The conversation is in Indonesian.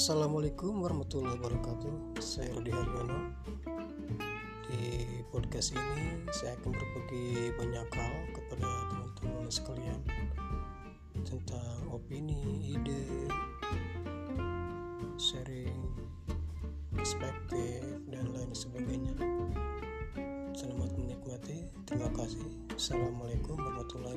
Assalamualaikum warahmatullahi wabarakatuh. Saya Rudi Haryono. Di podcast ini saya akan berbagi banyak hal kepada teman-teman sekalian Tentang opini, ide, sharing, perspektif, dan lain sebagainya. Selamat menikmati, terima kasih. Assalamualaikum warahmatullahi